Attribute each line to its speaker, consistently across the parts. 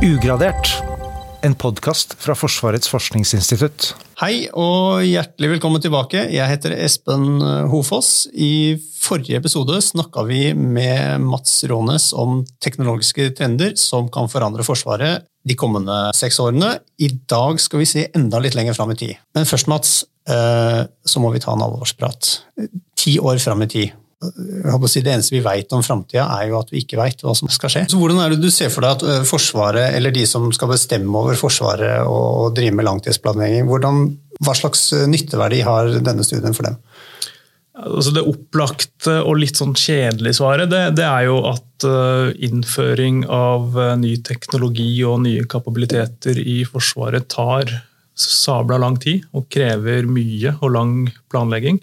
Speaker 1: Ugradert, en podkast fra Forsvarets forskningsinstitutt.
Speaker 2: Hei og hjertelig velkommen tilbake. Jeg heter Espen Hofoss. I forrige episode snakka vi med Mats Rånes om teknologiske trender som kan forandre Forsvaret de kommende seks årene. I dag skal vi se enda litt lenger fram i tid. Men først, Mats, eh, så må vi ta en alvorsprat. Ti år fram i tid si, det eneste vi vet om framtida, er jo at vi ikke vet hva som skal skje. Så Hvordan er det du ser for deg at øh, Forsvaret, eller de som skal bestemme over Forsvaret og drive med langtidsplanlegging, hva slags øh, nytteverdi har denne studien for dem?
Speaker 3: Altså det opplagte og litt sånn kjedelige svaret det, det er jo at uh, innføring av ny teknologi og nye kapabiliteter i Forsvaret tar sabla lang tid og krever mye og lang planlegging.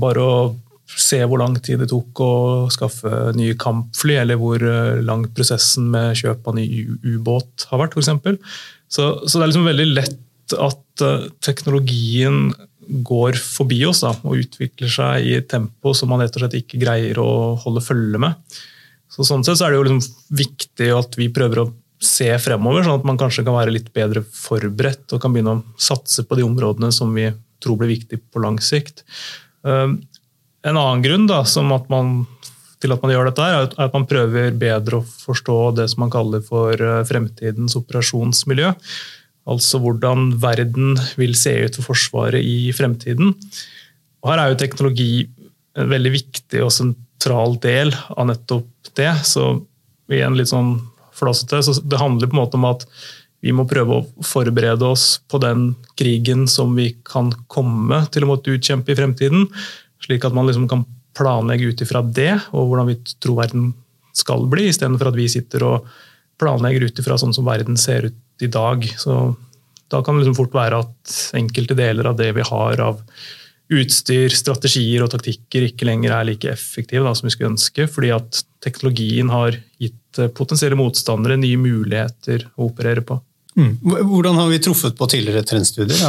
Speaker 3: Bare å se hvor lang tid det tok å skaffe nye kampfly, eller hvor eh, lang prosessen med kjøp av ny ubåt har vært, f.eks. Så, så det er liksom veldig lett at uh, teknologien går forbi oss da, og utvikler seg i et tempo som man rett og slett ikke greier å holde følge med. Så Sånn sett så er det jo liksom viktig at vi prøver å se fremover, sånn at man kanskje kan være litt bedre forberedt og kan begynne å satse på de områdene som vi tror blir viktige på lang sikt. En annen grunn da, at man, til at man gjør dette, er at man prøver bedre å forstå det som man kaller for eh, fremtidens operasjonsmiljø. Altså hvordan verden vil se ut for Forsvaret i fremtiden. Og her er jo teknologi en veldig viktig og sentral del av nettopp det. Så igjen litt sånn flåsete. Så det handler på en måte om at vi må prøve å forberede oss på den krigen som vi kan komme til å måtte utkjempe i fremtiden. Slik at man liksom kan planlegge ut ifra det, og hvordan vi tror verden skal bli, istedenfor at vi sitter og planlegger ut ifra sånn som verden ser ut i dag. Så da kan det liksom fort være at enkelte deler av det vi har av utstyr, strategier og taktikker ikke lenger er like effektive da, som vi skulle ønske, fordi at teknologien har gitt potensielle motstandere nye muligheter å operere på.
Speaker 2: Mm. Hvordan har vi truffet på tidligere trendstudier?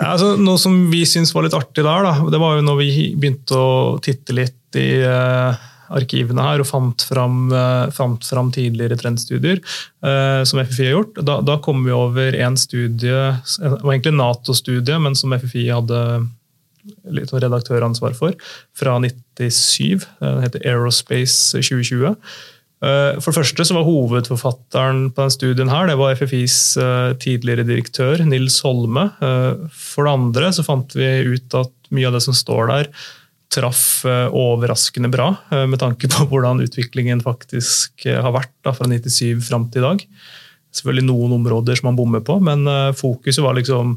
Speaker 3: Altså, noe som vi syntes var litt artig der, da, det var jo når vi begynte å titte litt i uh, arkivene her og fant fram, uh, fant fram tidligere trendstudier uh, som FFI har gjort. Da, da kom vi over en studie, det var egentlig Nato-studie, men som FFI hadde litt redaktøransvar for, fra 97. Den heter Aerospace 2020. Eh, for det første så var Hovedforfatteren på denne studien her, det var FFIs eh, tidligere direktør, Nils Holme. Eh, for det andre så fant vi ut at mye av det som står der, traff overraskende bra, med tanke på hvordan utviklingen faktisk har vært da, fra 97 fram til i dag. Selvfølgelig noen områder som man bommer på, men fokuset var liksom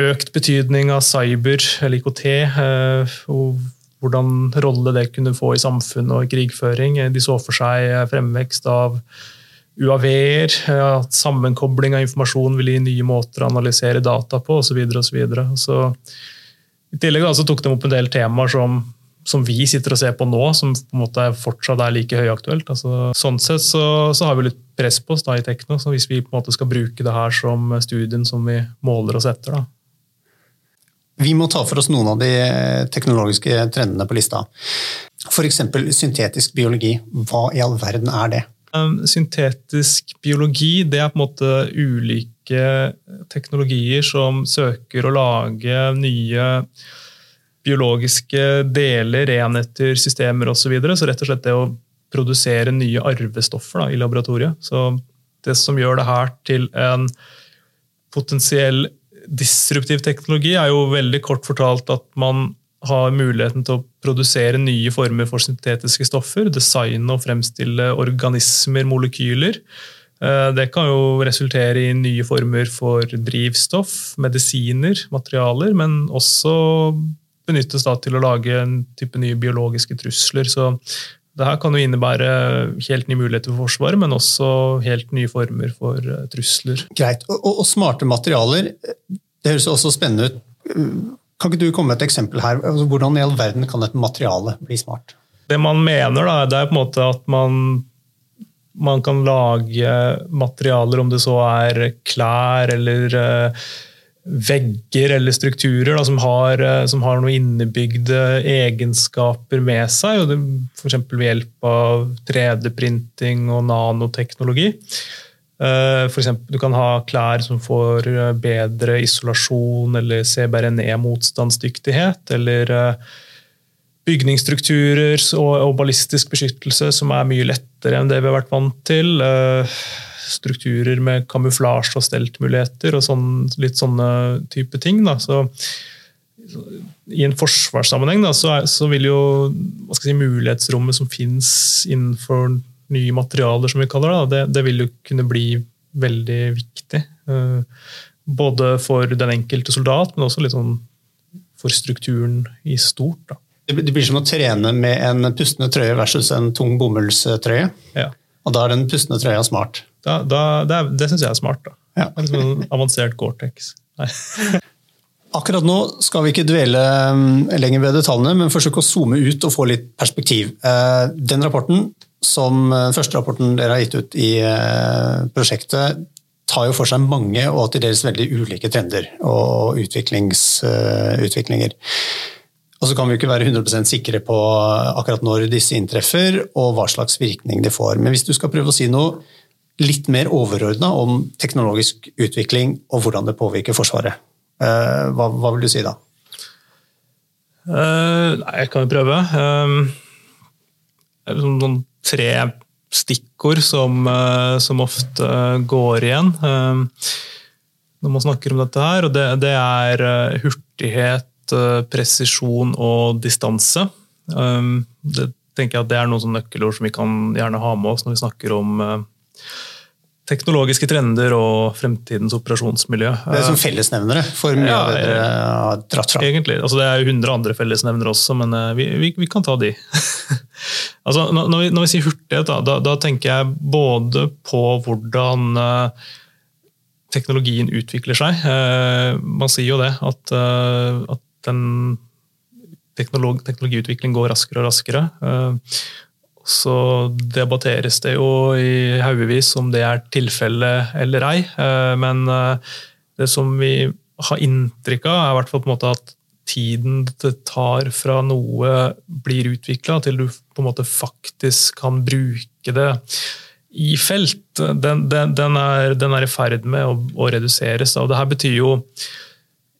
Speaker 3: økt betydning av cyber eller IKT. Hvordan rolle det kunne få i samfunnet og krigføring. De så for seg fremvekst av UAV-er, at sammenkobling av informasjon ville gi nye måter å analysere data på osv. I tillegg da, tok de opp en del temaer som, som, vi sitter og ser på nå, som på en måte fortsatt er like høyaktuelt. Altså, sånn sett så, så, har vi litt press på oss da i Tekno, så hvis vi på en måte skal bruke det her som studien som vi måler oss etter. da.
Speaker 2: Vi må ta for oss noen av de teknologiske trendene på lista. F.eks. syntetisk biologi. Hva i all verden er det?
Speaker 3: Syntetisk biologi det er på en måte ulike teknologier som søker å lage nye biologiske deler, enheter, systemer osv. Så, videre. så rett og slett det å produsere nye arvestoffer da, i laboratoriet. Så det som gjør det her til en potensiell disruptiv teknologi er jo veldig kort fortalt at man har muligheten til å produsere nye former for syntetiske stoffer, designe og fremstille organismer, molekyler. Eh, det kan jo resultere i nye former for drivstoff, medisiner, materialer, men også benyttes til å lage en type nye biologiske trusler. Så det her kan jo innebære helt nye muligheter for Forsvaret, men også helt nye former for eh, trusler.
Speaker 2: Greit. Og, og, og smarte materialer, det høres også spennende ut. Kan ikke du komme med et eksempel her? Altså, hvordan i all verden kan et materiale bli smart?
Speaker 3: Det man mener, da, det er på en måte at man, man kan lage materialer, om det så er klær eller uh, vegger eller strukturer da, som, har, eh, som, har, noen innebygde egenskaper med seg. F.eks. ved hjelp av 3D-printing og nanoteknologi. Uh, for eksempel, du kan ha klær som får bedre isolasjon eller CBRNE-motstandsdyktighet. Eller bygningsstrukturer og, ballistisk beskyttelse som er mye lettere enn det vi har vært vant til. Strukturer med kamuflasje og steltmuligheter og sånn, litt sånne type ting. Da. Så i en forsvarssammenheng da, så, er, så, vil jo si, mulighetsrommet som finnes innenfor nye materialer, som vi kaller det, det, det vil jo kunne bli veldig viktig. Uh, både for den enkelte soldat, men også litt sånn for strukturen i stort. Da.
Speaker 2: Det blir som å trene med en pustende trøye versus en tung bomullstrøye.
Speaker 3: Ja.
Speaker 2: Og da er den pustende trøya smart.
Speaker 3: Da, da, det det syns jeg er smart. da.
Speaker 2: Ja.
Speaker 3: En sånn avansert Gore-Tex.
Speaker 2: Akkurat nå skal vi ikke dvele mm, lenger ved detaljene, men forsøke å zoome ut og få litt perspektiv. Eh, den rapporten, som den eh, første rapporten dere har gitt ut i eh, prosjektet, tar jo for seg mange og til dels veldig ulike trender og utviklinger. Og så kan vi ikke være 100% sikre på akkurat når disse inntreffer og hva slags virkning de får. Men hvis du skal prøve å si noe litt mer overordna om teknologisk utvikling og hvordan det påvirker Forsvaret, Eh, hva, hva, vil du si da?
Speaker 3: Uh, nei, jeg kan jo prøve. Uh, sånn tre stikkord som, uh, som, ofte går igjen um, når man snakker om dette her. og Det, det er hurtighet, presisjon og distanse. Um, det tenker jeg at det er noen nøkkelord som vi kan gjerne ha med oss når vi snakker om teknologiske trender og fremtidens operasjonsmiljø.
Speaker 2: Det er som fellesnevnere for mye ja, av det dere har dratt fram.
Speaker 3: Egentlig. Altså, det er jo 100 andre fellesnevnere også, men uh, vi, vi, vi, kan ta de. altså, når, vi, når, vi, sier hurtighet, da, da, da, tenker jeg både på hvordan uh, teknologien utvikler seg. Uh, man sier jo det, at, at den teknolog, teknologiutvikling går raskere og raskere. Så debatteres det jo i haugevis om det er tilfellet eller ei. Eh, men eh, det som vi har inntrykk av, er i hvert fall på en måte at tiden det tar fra noe blir utvikla, til du på en måte faktisk kan bruke det i felt, den, den, den, er, den er, i ferd med å, å reduseres. Og det her betyr jo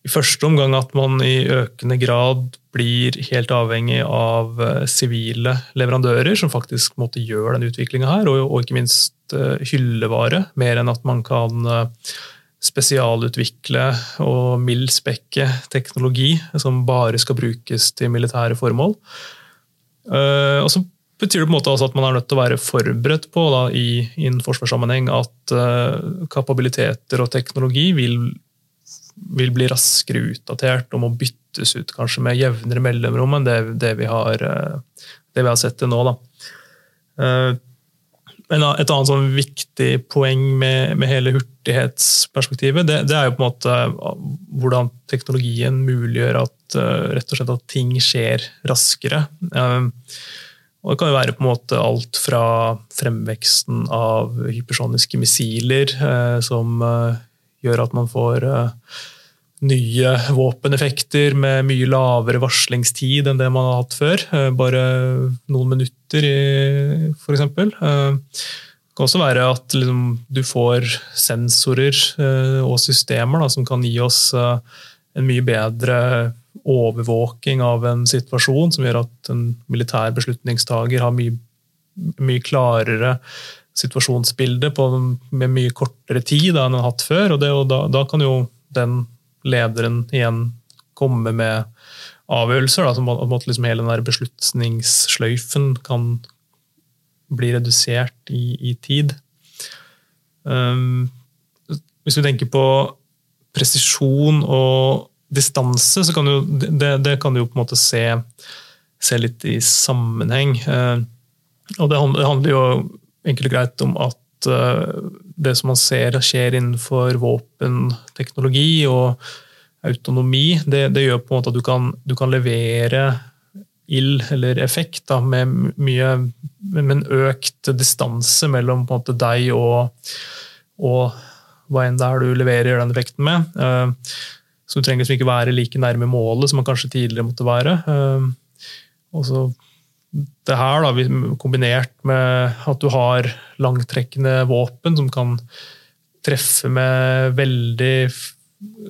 Speaker 3: i første omgang at man i økende grad blir helt avhengig av eh, sivile leverandører som faktisk måtte gjøre den utviklinga her, og, og, ikke minst uh, hyllevare, mer enn at man kan uh, spesialutvikle og mildspekke teknologi som bare skal brukes til militære formål. Og så betyr det på en måte også at man er nødt til å være forberedt på da, i, i en forsvarssammenheng at kapabiliteter og teknologi vil vil bli raskere utdatert og må byttes ut kanskje med jevnere mellomrom enn det, det, vi, har, eh, det vi har sett til nå. Da. Eh, et annet sånn viktig poeng med, med hele hurtighetsperspektivet, det, det, er jo på en måte hvordan teknologien muliggjør at, eh, rett og slett at ting skjer raskere. Og det kan jo være på en måte alt fra fremveksten av hypersoniske missiler, som gjør at man får nye våpeneffekter med mye lavere varslingstid enn det man har hatt før. Eh, bare noen minutter, f.eks. Eh, det kan også være at liksom, du får sensorer eh, og systemer da, som kan gi oss en mye bedre overvåking av en situasjon, som gjør at en militær beslutningstaker har mye, mye klarere situasjonsbilde på, med mye kortere tid da, enn en har hatt før. og, det, og da, da, kan jo den lederen igjen komme med avgjørelser. Da, så at liksom hele den der beslutningssløyfen kan bli redusert i, i tid. Um, hvis vi tenker på presisjon og distanse, så kan du, det, det kan du jo på en måte se, se litt i sammenheng. Uh, og det handler jo enkelt og greit om at uh, det som man ser skjer innenfor våpenteknologi og autonomi, det, det, gjør på en måte at du kan, du kan levere ild eller effekt da, med mye med en økt distanse mellom måte deg og, og hva enn det er du leverer den effekten med. Uh, så du trenger liksom ikke være like nærme målet som man kanskje tidligere måtte være. Uh, og så det her, da, kombinert med at du har langtrekkende våpen som kan treffe med veldig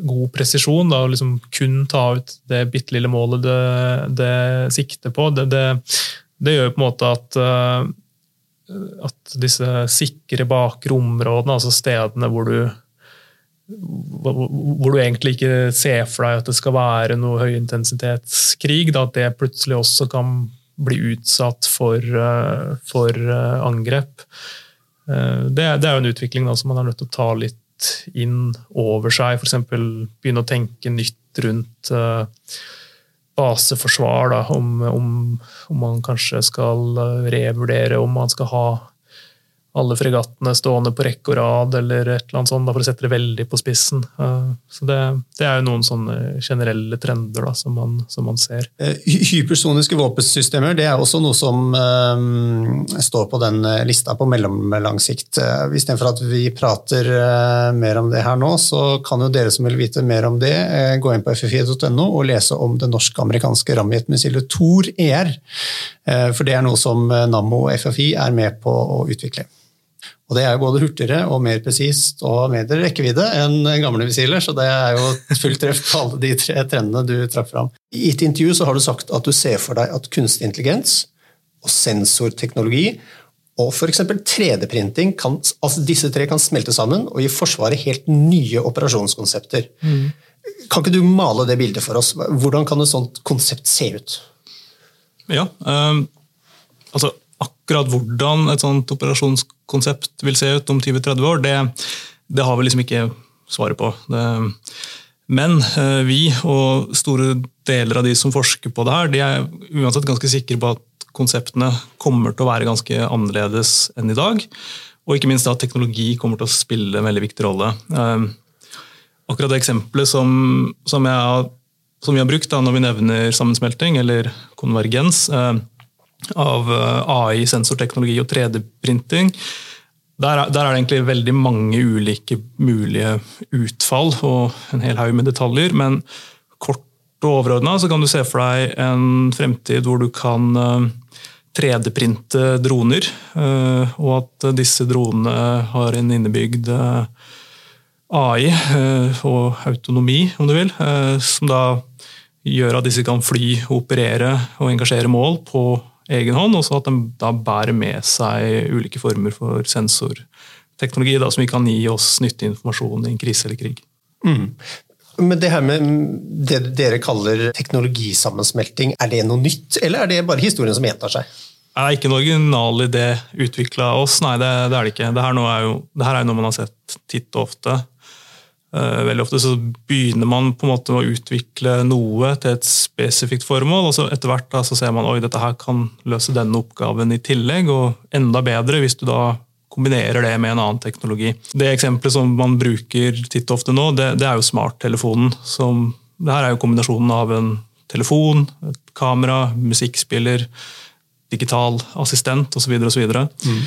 Speaker 3: god presisjon, da, og liksom kun ta ut det bitte lille målet det, det sikter på, det, det, det, gjør på en måte at, uh, at disse sikre bakre områdene, altså stedene hvor du hvor du egentlig ikke ser for deg at det skal være noe høyintensitetskrig, da, at det plutselig også kan bli utsatt for, uh, for uh, angrep. Det, det, er jo en utvikling da, som man er nødt til å ta litt inn over seg. F.eks. begynne å tenke nytt rundt baseforsvar. Da, om, om, om, man kanskje skal eh, revurdere om man skal ha alle fregattene stående på rekke og rad, eller et eller annet sånt, for å sette det veldig på spissen. Så det, det er jo noen sånne generelle trender da, som, man, som, man, ser.
Speaker 2: Eh, hypersoniske våpensystemer det er også noe som um, står på den lista på mellomlang sikt. Istedenfor at vi prater uh, mer om det her nå, så kan jo dere som vil vite mer om det, uh, gå inn på ffi.no og lese om det norsk-amerikanske ramjetmissilet Thor ER. Uh, for det er noe som Nammo og FFI er med på å utvikle. Og det er jo både hurtigere og mer presist og mer rekkevidde enn gamle missiler, så det er jo fullt treff på alle de tre trendene du trakk fram. I et intervju så har du sagt at du ser for deg at kunstig intelligens og sensorteknologi og f.eks. 3D-printing, altså disse tre kan smelte sammen og gi Forsvaret helt nye operasjonskonsepter. Mm. Kan ikke du male det bildet for oss? Hvordan kan et sånt konsept se ut?
Speaker 3: Ja, um, altså akkurat hvordan et sånt operasjonskonsept vil se ut om 20-30 år, det, det, har vi liksom ikke svaret på. Det, men eh, vi og store deler av de som forsker på det her, de er uansett ganske sikre på at konseptene kommer til å være ganske annerledes enn i dag. Og ikke minst at teknologi kommer til å spille en veldig viktig rolle. Eh, akkurat det eksempelet som, som, jeg, som vi har brukt da, når vi nevner sammensmelting eller konvergens, eh, av eh, AI, sensorteknologi og 3D-printing. Der, der, er det egentlig veldig mange ulike mulige utfall og en hel haug med detaljer. Men kort og overordna kan du se for deg en fremtid hvor du kan 3D-printe eh, droner, eh, og at disse dronene har en innebygd AI og autonomi, om du vil, som da gjør at disse kan fly, operere og engasjere mål på egen hånd, og så at de da bærer med seg ulike former for sensorteknologi da, som kan gi oss nyttig informasjon i en krise eller krig. Mm.
Speaker 2: Men det her med det dere kaller teknologisammensmelting, er det noe nytt, eller er det bare historien som gjentar seg?
Speaker 3: Det er ikke en original idé utvikla av oss, nei det, det, er det ikke. Det her, er jo, det her er noe man har sett titt og ofte. Eh, veldig ofte så begynner man på en måte å utvikle noe til et spesifikt formål, og så etter hvert da, så ser man oi, dette her kan løse denne oppgaven i tillegg, og enda bedre hvis du da kombinerer det med en annen teknologi. Det eksempelet som man bruker titt og ofte nå, det, det er jo smarttelefonen. Som, det her er jo kombinasjonen av en telefon, et kamera, musikkspiller, digital assistent osv. osv. Mm.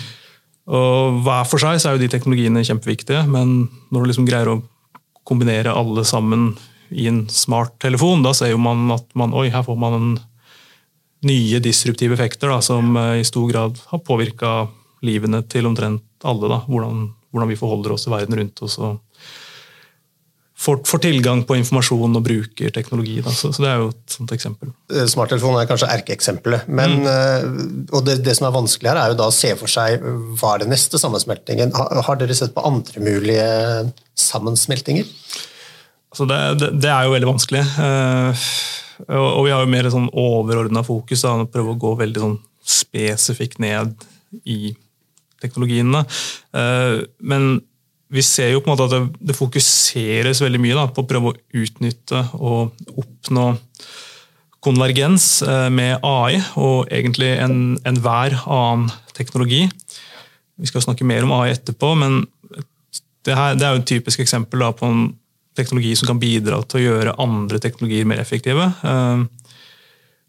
Speaker 3: Og hver for seg så er jo de teknologiene kjempeviktige, men når du liksom greier å kombinere alle sammen i en smarttelefon, da ser man at man, oi, her får man nye disruptive effekter da, som eh, i stor grad har påvirka livene til omtrent alle. Da. Hvordan, hvordan, vi forholder oss til verden rundt oss. og får, får, tilgang på informasjon og bruker teknologi. Så, så, Det er jo et sånt eksempel.
Speaker 2: Eh, smarttelefonen er kanskje erkeeksempelet. Mm. Uh, og det, det, som er vanskelig her, er jo da å se for seg hva er det neste sammensmeltingen. Har, har dere sett på andre mulige sammensmeltinger?
Speaker 3: Altså det, det, det, er jo veldig vanskelig. Og, vi har jo mer sånn overordna fokus. Da, å prøve å gå veldig sånn spesifikt ned i teknologiene. Men vi ser jo på en måte at det, det fokuseres veldig mye da, på å prøve å utnytte og oppnå konvergens eh, med AI og egentlig enhver en annen teknologi. Vi skal snakke mer om AI etterpå, men det, her, det er jo et typisk eksempel da, på en teknologi som kan bidra til å gjøre andre teknologier mer effektive. Eh,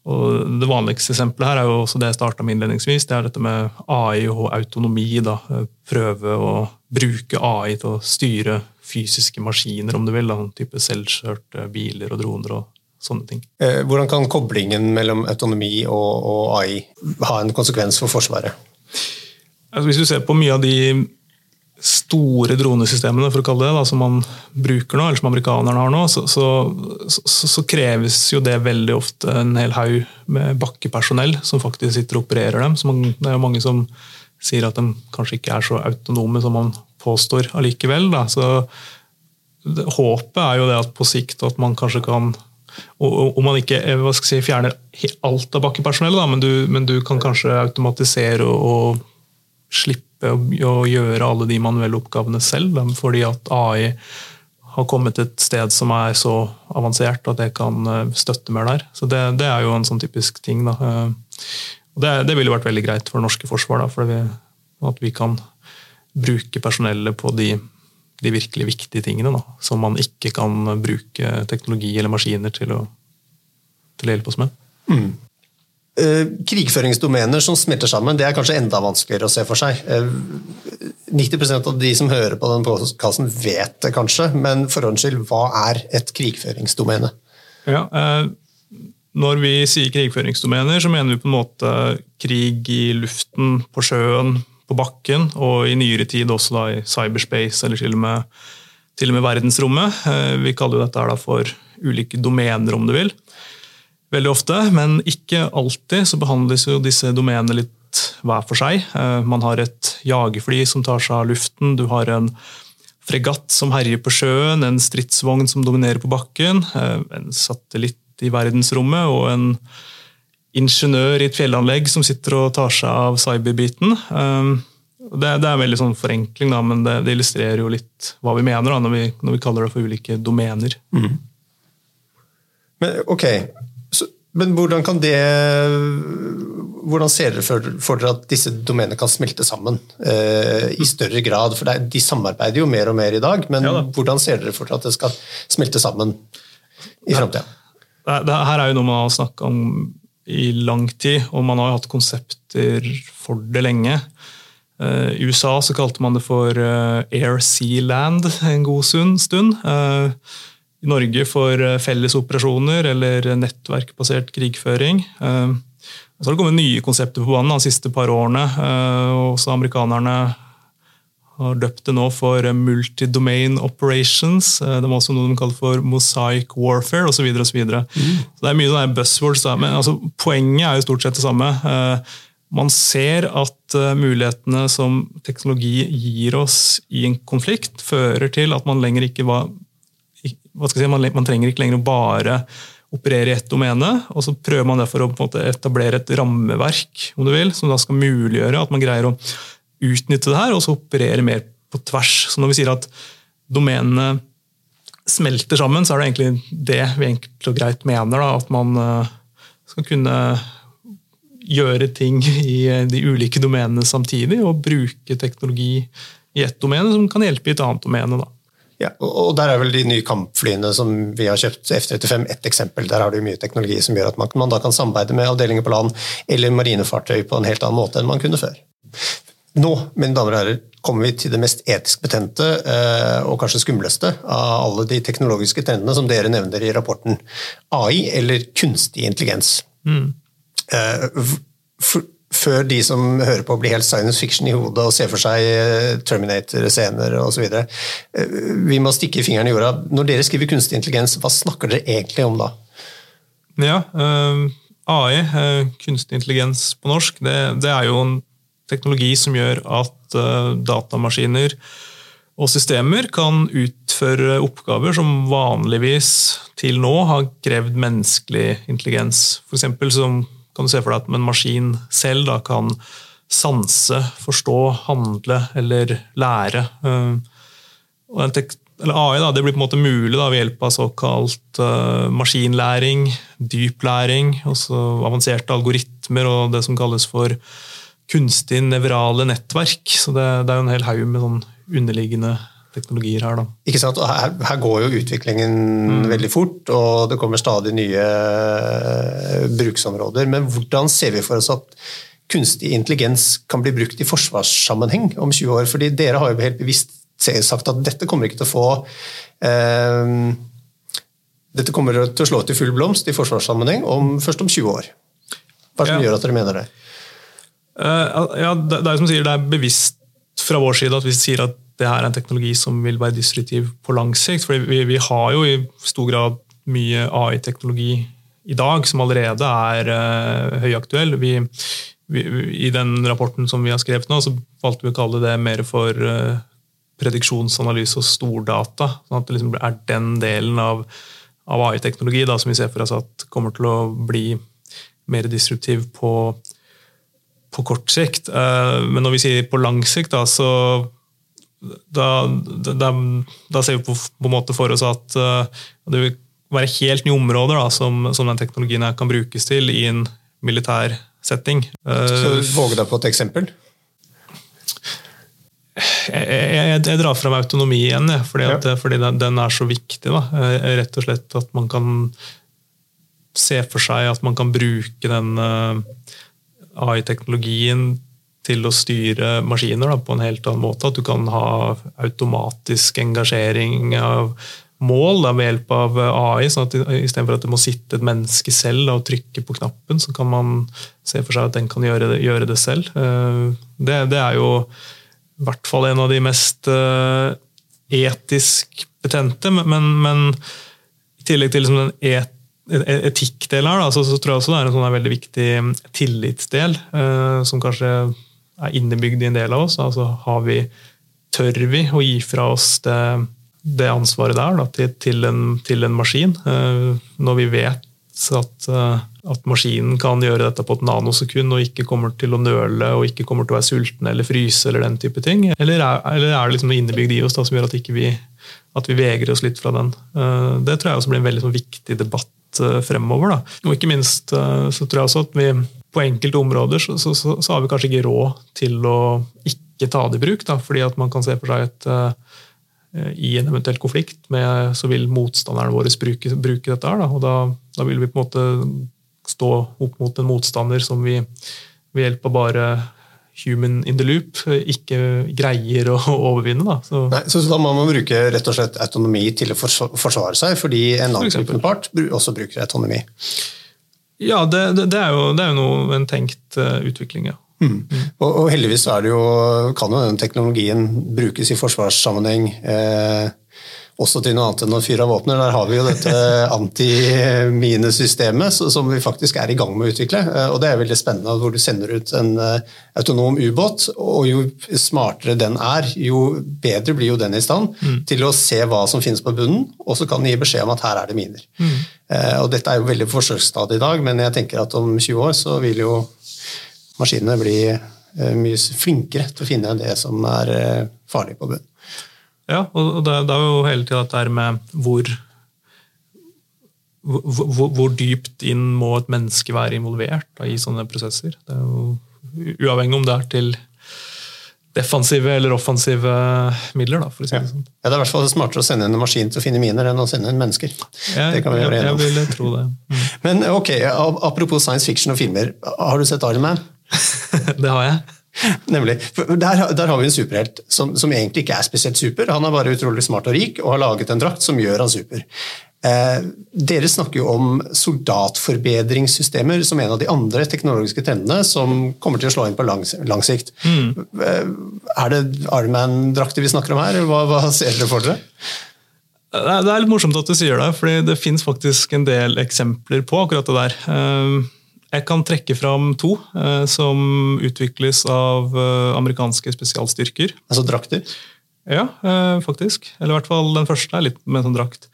Speaker 3: og det vanligste eksempelet her er jo også det jeg starta med innledningsvis. Det er dette med AI og autonomi. Da. Prøve å bruke AI til å styre fysiske maskiner, om du vil. Da. Type selvkjørte biler og droner og sånne ting.
Speaker 2: Eh, hvordan kan koblingen mellom autonomi og AI ha en konsekvens for Forsvaret?
Speaker 3: Altså, hvis du ser på mye av de store dronesystemene for å kalle det, da, som man bruker nå, eller som amerikanerne har nå, så, så, så, så, kreves jo det veldig ofte en hel haug med bakkepersonell som faktisk sitter og opererer dem. Man, det er jo mange som sier at de kanskje ikke er så autonome som man påstår allikevel. Da. Så det, håpet er jo det at på sikt at man kanskje kan om man ikke skal si, fjerner alt av bakkepersonellet, men, men, du kan kanskje automatisere og, og slippe å, gjøre alle de manuelle oppgavene selv, fordi at AI har kommet et sted som er så avansert at det kan eh, støtte mer der. Så det, det er jo en sånn typisk ting. Da. Eh, det, det ville vært veldig greit for det norske forsvar, da, for vi, at vi kan bruke personellet på de, de virkelig viktige tingene, da, som man ikke kan bruke teknologi eller maskiner til å, til å hjelpe oss med. Mm.
Speaker 2: Uh, krigføringsdomener som smelter sammen, det er kanskje enda vanskeligere å se for seg. Uh, 90% av de som hører på den podkasten, vet det kanskje, men for ordens skyld, hva er et krigføringsdomene?
Speaker 3: Ja, uh, når vi sier krigføringsdomener, så mener vi på en måte krig i luften, på sjøen, på bakken, og i nyere tid også da i cyberspace, eller til og med, til og med verdensrommet. Vi kaller jo dette for ulike domener, om du vil veldig ofte, men ikke alltid så behandles jo disse domenene litt hver for seg. Eh, man har et jagerfly som tar seg av luften, du har en fregatt som herjer på sjøen, en stridsvogn som dominerer på bakken, eh, en satellitt i verdensrommet og en ingeniør i et fjellanlegg som sitter og tar seg av cyberbiten. Eh, det, er en veldig sånn forenkling, da, men det, illustrerer jo litt hva vi mener da, når, vi, når vi kaller det for ulike domener. Mm.
Speaker 2: Men ok, men hvordan kan det hvordan ser dere for, dere at disse domenene kan smelte sammen eh, i større grad? For De samarbeider jo mer og mer i dag, men ja, hvordan ser dere for dere at det skal smelte sammen i framtida?
Speaker 3: Her er jo noe man har snakka om i lang tid, og man har jo hatt konsepter for det lenge. Uh, I USA så kalte man det for uh, Air Sea Land en god stund. I Norge for felles fellesoperasjoner eller nettverkbasert krigføring. Eh, så har det kommet nye konsepter på banen de siste par årene. Eh, også amerikanerne har døpt det nå for multi-domain operations. Det var også noe de kaller for mosaic warfare osv. Mm. Så det er mye sånne buzzwords, men altså, poenget er jo stort sett det samme. Man ser at mulighetene som teknologi gir oss i en konflikt, fører til at man lenger ikke var si, man, man, trenger ikke lenger å bare operere i ett domene, og så prøver man derfor å måte, etablere et rammeverk om du vil, som da skal muliggjøre at man greier å utnytte det her, og så operere mer på tvers. Så når vi sier at domenene smelter sammen, så er det egentlig det vi enkelt og greit mener. Da, at man uh, skal kunne gjøre ting i de ulike domenene samtidig, og bruke teknologi i ett domene som kan hjelpe i et annet domene. Da.
Speaker 2: Ja, og Der er vel de nye kampflyene som vi har kjøpt, F-35, ett eksempel. Der har du mye teknologi som gjør at man, man da kan samarbeide med avdelinger på land eller marinefartøy på en helt annen måte enn man kunne før. Nå mine damer og herrer, kommer vi til det mest etisk betente eh, og kanskje skumleste av alle de teknologiske trendene som dere nevner i rapporten. AI, eller kunstig intelligens. Mm. Eh, for, før de som hører på blir helt science fiction i hodet og ser for seg eh, Terminator-scener osv. Eh, vi må stikke fingeren i jorda. Når dere skriver kunstig intelligens, hva snakker dere egentlig om da?
Speaker 3: Ja, eh, AI, kunstig intelligens på norsk, det, det, er jo en teknologi som gjør at datamaskiner og systemer kan utføre oppgaver som vanligvis til nå har krevd menneskelig intelligens. F.eks. som kan du se for deg at en maskin selv da, kan sanse, forstå, handle eller lære. Eh, eller AI da, blir på en måte mulig da, ved hjelp av såkalt uh, maskinlæring, dyplæring, avanserte algoritmer og det som kalles for kunstig nevrale nettverk. Så det, det er jo en hel haug med sånn underliggende teknologier her. Da.
Speaker 2: Ikke sant? Og her, her går jo utviklingen mm. veldig fort, og det kommer stadig nye eh, bruksområder. Men hvordan ser vi for oss at kunstig intelligens kan bli brukt i forsvarssammenheng om 20 år? Fordi dere har jo helt bevisst sagt at dette kommer ikke til å få eh, dette kommer til å slå til full blomst i forsvarssammenheng om, først om 20 år. Hva er det som
Speaker 3: Ja.
Speaker 2: gjør at dere mener det?
Speaker 3: Uh, ja, det, det er som sier, det er bevisst fra vår side at vi sier at det her er en teknologi som vil være disruptiv på lang sikt. For vi, vi har jo i stor grad mye AI-teknologi i dag som allerede er uh, høyaktuell. Vi, vi, I den rapporten som vi har skrevet nå, så valgte vi å kalle det mer for uh, prediksjonsanalyse og stordata. sånn at det liksom er den delen av, av AI-teknologi som vi ser for oss at kommer til å bli mer disruptiv på på kort sikt. Uh, Men når vi sier på lang sikt, da, så da, da, da ser vi på, på en måte for oss at eh, det vil være helt nye områder da, som, som den teknologien her kan brukes til i en militær setting. Skal
Speaker 2: du Våge deg på et eksempel.
Speaker 3: jeg, jeg, jeg drar fram autonomi igjen, jeg, fordi, at, fordi den, den er så viktig. Da. Eh, Rett og slett at man kan se for seg at man kan bruke den eh, AI-teknologien til å styre maskiner da, på en helt annen måte. At du kan ha automatisk engasjering av mål da, ved hjelp av AI. sånn at Istedenfor at det må sitte et menneske selv da, og trykke på knappen, så kan man se for seg at den kan gjøre det, gjøre det selv. Eh, Det, det er jo i hvert fall en av de mest eh, etisk betente, men, men, i tillegg til liksom den et- etikkdelen her, da, så, så tror jeg også det er en sånn veldig viktig tillitsdel, eh, som kanskje er innebygd i en del av oss. Altså, har vi, tør vi å gi fra oss det, det ansvaret der da, til, til, en, til en maskin, eh, når vi vet at, eh, at maskinen kan gjøre dette på et nanosekund og ikke kommer til å nøle og ikke kommer til å være sulten eller fryse eller den type ting? Eller er, eller er det liksom noe innebygd i oss da, som gjør at, vi, at vi vegrer oss litt fra den? Eh, Det tror jeg også blir en veldig sånn, viktig debatt fremover. Da. Og ikke minst så tror jeg også at vi på enkelte områder så, så, så, så har vi kanskje ikke råd til å ikke ta det i bruk, da, fordi at man kan se for seg at uh, i en eventuell konflikt med, så vil motstanderne våre bruke, bruke dette. her. Da, og da, da vil vi på en måte stå opp mot en motstander som vi ved hjelp av bare human in the loop ikke greier å overvinne. Da. Så,
Speaker 2: Nei, så da må man bruke rett og slett autonomi til å forsvare seg, fordi en
Speaker 3: For eksempel.
Speaker 2: part også bruker autonomi.
Speaker 3: Ja, det, det, det, er jo, det er jo noe, en tenkt eh, utvikling, ja.
Speaker 2: Og, og heldigvis er det jo, kan jo den teknologien brukes i forsvarssammenheng eh, også til noe annet enn å fyre av våpner. Der har vi jo dette antiminesystemet som vi faktisk er i gang med å utvikle. Eh, og det er veldig spennende hvor du sender ut en eh, autonom ubåt, og jo smartere den er, jo bedre blir jo den i stand til å se hva som finnes på bunnen, og så kan den gi beskjed om at her er det miner. Mm. og dette er jo veldig forsøksstadiet i dag, men jeg tenker at om 20 år så vil jo maskinene bli eh, mye flinkere til å finne det som er eh, farlig på bunnen.
Speaker 3: Ja, og det, det er jo hele tida dette med hvor, hvor, hvor- dypt inn må et menneske være involvert da, i sånne prosesser. Det er jo Uavhengig om det er til defensive eller offensive midler, da, for å si det sånn.
Speaker 2: Ja, det er i hvert fall smartere å sende en maskin til å finne miner enn å sende en mennesker.
Speaker 3: Jeg,
Speaker 2: det kan vi
Speaker 3: jeg,
Speaker 2: være
Speaker 3: jeg
Speaker 2: om.
Speaker 3: tro det. Mm.
Speaker 2: Men ok, apropos science fiction og filmer. Har du sett Iron Man?
Speaker 3: Det har jeg.
Speaker 2: Nemlig. Der, der har vi en superhelt som, som egentlig ikke er spesielt super. Han er bare utrolig smart og rik og har laget en drakt som gjør han super. Eh, dere snakker jo om soldatforbedringssystemer som en av de andre teknologiske trendene som kommer til å slå inn på lang, lang sikt. Eh, er det Iron Man-drakter vi snakker om her, hva, hva ser dere for dere?
Speaker 3: Det er det er litt morsomt at du sier det, for det fins faktisk en del eksempler på akkurat det der. Eh, Jeg kan trekke fram to eh, som utvikles av eh, amerikanske spesialstyrker.
Speaker 2: Altså drakter?
Speaker 3: Ja, eh, faktisk. Eller i hvert fall den første er litt med en sånn drakt.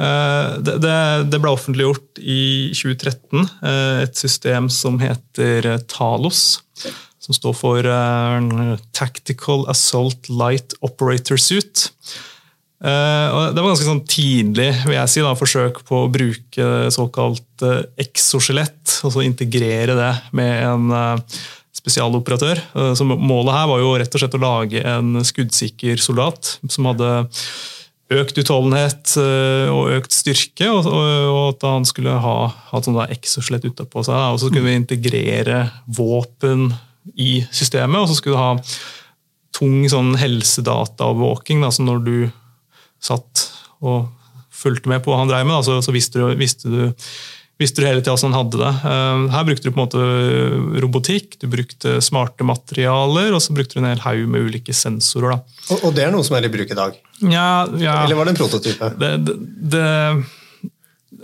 Speaker 3: Eh, Det, det, det ble offentliggjort i 2013, eh, et system som heter eh, Talos. Som står for Tactical Assault Light Operator Suit. Og det var ganske sånn tidlig vil jeg si, da, forsøk på å bruke såkalt eh, exoskjelett, altså integrere det med en uh, spesialoperatør. Så målet her var jo rett og slett å lage en skuddsikker soldat som hadde økt utholdenhet og økt styrke, og, at han skulle ha, hatt der exoskjelett utapå seg. Og så kunne vi integrere våpen i systemet, og så skulle du ha tung sånn helsedataovervåking. da, så når du satt og fulgte med på hva han dreiv med, da, så, så visste, du, visste, du, visste du hele tida hvordan han hadde det. Uh, her brukte du på en måte robotikk, du brukte smarte materialer, og så brukte du en hel haug med ulike sensorer.
Speaker 2: Og, og, det er noe som er i bruk i dag?
Speaker 3: Ja, ja.
Speaker 2: Eller var det en prototype?
Speaker 3: Det, det, det,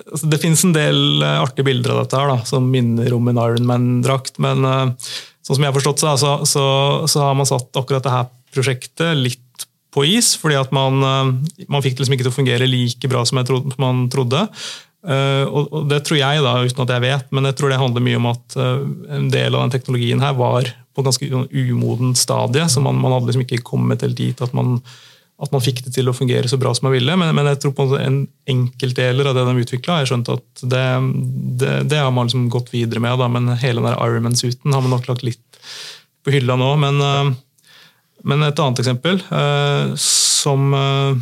Speaker 3: altså det finnes en del artige bilder av dette her, da, som minner om en Ironman-drakt, men uh, sånn som jeg har forstått så, så, så, så, har man satt akkurat dette prosjektet litt på is, fordi at man, eh, man fikk det liksom ikke til å fungere like bra som, trodde, man trodde. Uh, og Det tror jeg, da, uten at jeg vet, men jeg tror det handler mye om at uh, en del av den teknologien her var på et ganske umodent stadie, så man, man hadde liksom ikke kommet helt dit at man, at man fikk det til å fungere så bra som man ville. Men, men jeg tror på en enkeltdeler av det de utvikla, har jeg skjønt at det, det, det, har man liksom gått videre med. Da, men hele den Ironman-suiten har man nok lagt litt på hylla nå. men men et annet eksempel uh, som, uh,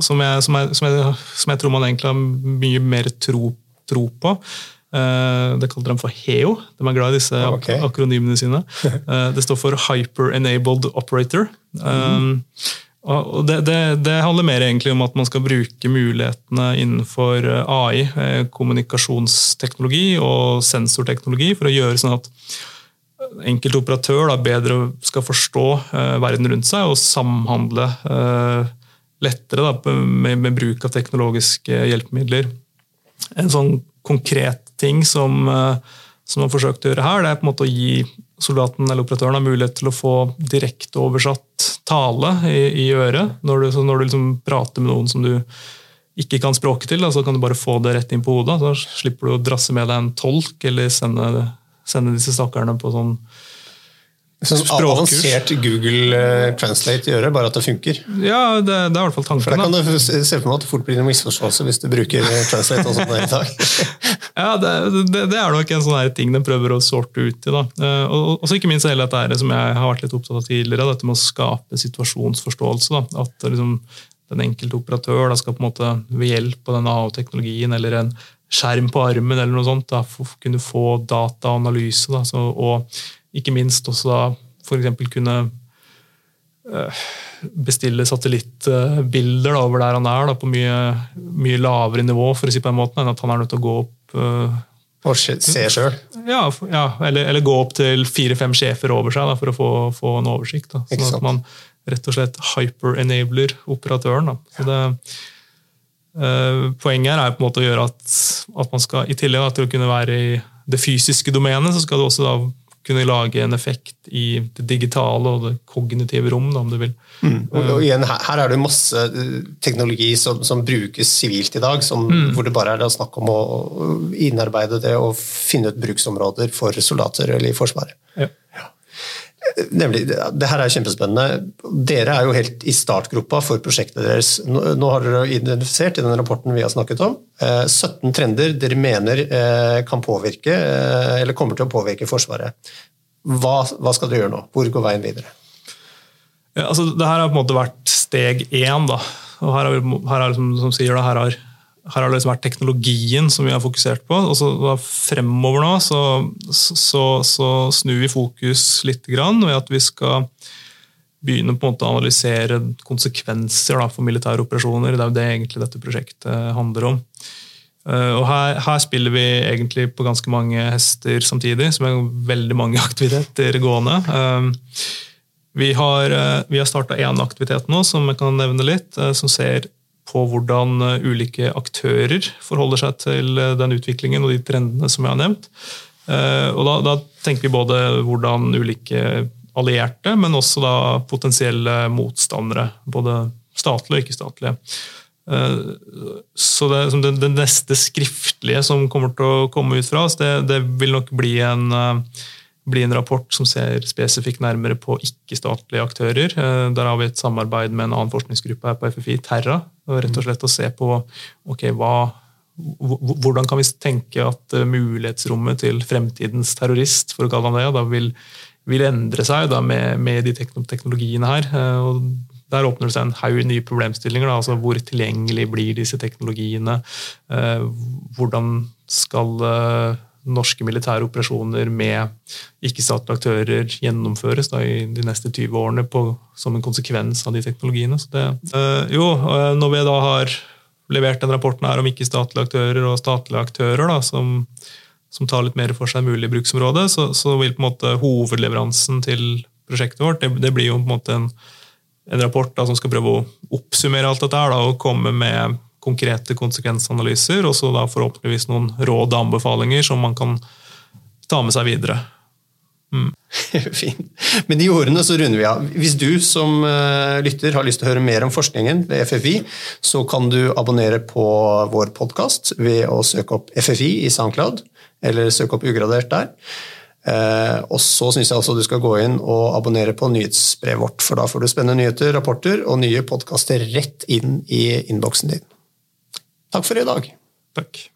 Speaker 3: som, jeg, som, jeg, som, jeg, som, jeg, tror man egentlig har mye mer tro, tro på, uh, det kaller de for HEO. De er glad i disse ah, okay. akronymene sine. det står for Hyper Enabled Operator. Mm. Og det, det, det, handler mer egentlig om at man skal bruke mulighetene innenfor AI, kommunikasjonsteknologi og sensorteknologi, for å gjøre sånn at enkelt operatør da, bedre skal forstå eh, verden rundt seg og samhandle eh, lettere da, med, med, bruk av teknologiske hjelpemidler. En sånn konkret ting som, eh, som man har forsøkt å gjøre her, det er på en måte å gi soldaten eller operatøren har mulighet til å få direkteoversatt tale i, i øret. Når du, når du liksom prater med noen som du ikke kan språket til, da, så kan du bare få det rett inn på hodet. Så slipper du å drasse med deg en tolk eller sende sende disse stakkarene på sånn
Speaker 2: Sånn avansert Google uh, Translate gjør det, bare at det funker.
Speaker 3: Ja, det, det er i hvert fall tanken.
Speaker 2: For da kan du se for meg at det fort blir en misforståelse hvis du bruker eh, Translate og sånt i dag.
Speaker 3: ja, det, det, det, er nok en sånn ting den prøver å sorte ut i. da. Uh, og så ikke minst hele dette her, som jeg har vært litt opptatt av tidligere, dette med å skape situasjonsforståelse. da, At liksom, den enkelte operatør da, skal på en måte ved hjelp av denne AO-teknologien eller en skjerm på armen eller noe sånt, da, for å kunne få dataanalyse. Da, så, og ikke minst også da f.eks. kunne øh, bestille satellittbilder da, over der han er, da, på mye, mye, lavere nivå, for å si på en måte, enn at han er nødt til å gå opp øh,
Speaker 2: og se sjøl?
Speaker 3: Ja, ja eller, eller, gå opp til fire-fem sjefer over seg da, for å få, få en oversikt. Da. Sånn at man rett og slett hyper-enabler operatøren. Da. Så det, Eh, poenget her er på en måte å gjøre at, at man skal, i tillegg til å kunne være i det fysiske domenet, så skal du også da kunne lage en effekt i det digitale og det kognitive rom, da, om du vil.
Speaker 2: Mm. Og, og, igjen, her, her, er det masse eh, teknologi som, som brukes sivilt i dag, som, mm. hvor det bare er snakk om å innarbeide det og finne ut bruksområder for soldater eller i Forsvaret. Ja. Nemlig, det her er kjempespennende. Dere er jo helt i startgropa for prosjektet deres. Nå har dere identifisert i den rapporten vi har snakket om, 17 eh, trender dere mener eh, kan påvirke, eh, eller kommer til å påvirke Forsvaret. Hva, hva skal dere gjøre nå? Hvor går veien videre?
Speaker 3: Ja, altså, det her har på en måte vært steg én. Da. Og her har, her har, som, som sier, da, her har her har det liksom vært teknologien som vi har fokusert på. og så Fremover nå så, så, så, snur vi fokus litt grann ved at vi skal begynne på en måte å analysere konsekvenser da, for militære operasjoner. Det er jo det egentlig dette prosjektet handler om. Eh, og her, her, spiller vi egentlig på ganske mange hester samtidig, som er veldig mange aktiviteter gående. Eh, vi har, eh, vi har starta én aktivitet nå som jeg kan nevne litt, som ser på hvordan eh, ulike aktører forholder seg til eh, den utviklingen og de trendene som jeg har nevnt. Eh, og da, da tenker vi både hvordan ulike allierte, men også da potensielle motstandere. Både statlige og ikke-statlige. Så det, det, det, neste skriftlige som kommer til å komme ut fra oss, det, det vil nok bli en bli en rapport som ser spesifikt nærmere på ikke-statlige aktører. Eh, der har vi et samarbeid med en annen forskningsgruppe her på FFI, Terra. og rett og slett å se på okay, hva, hvordan kan vi tenke at eh, mulighetsrommet til fremtidens terrorist for å kalle han det, da vil, vil endre seg da, med, med, de teknologiene her. Eh, og der åpner det seg en haug nye problemstillinger. Da, altså Hvor tilgjengelig blir disse teknologiene? Hvordan skal norske militære operasjoner med ikke-statlige aktører gjennomføres da, i de neste 20 årene på, som en konsekvens av de teknologiene. Det, øh, jo, når vi da har levert den rapporten her om ikke-statlige aktører og statlige aktører, da, som, som, tar litt mer for seg mulig bruksområde, så, så, vil på en måte hovedleveransen til prosjektet vårt det, det blir jo på en måte en, en rapport da, som skal prøve å oppsummere alt dette her, og komme med konkrete konsekvensanalyser, og så da forhåpentligvis noen råd og anbefalinger som man kan ta med seg videre.
Speaker 2: Mm. Fint. Med de ordene så runder vi av. Hvis du som uh, lytter har lyst til å høre mer om forskningen ved FFI, så kan du abonnere på vår podkast ved å søke opp FFI i SoundCloud, eller søke opp ugradert der. Uh, og så syns jeg også du skal gå inn og abonnere på nyhetsbrevet vårt, for da får du spennende nyheter, rapporter og nye podkaster rett inn i innboksen din. Takk for i dag.
Speaker 3: Takk.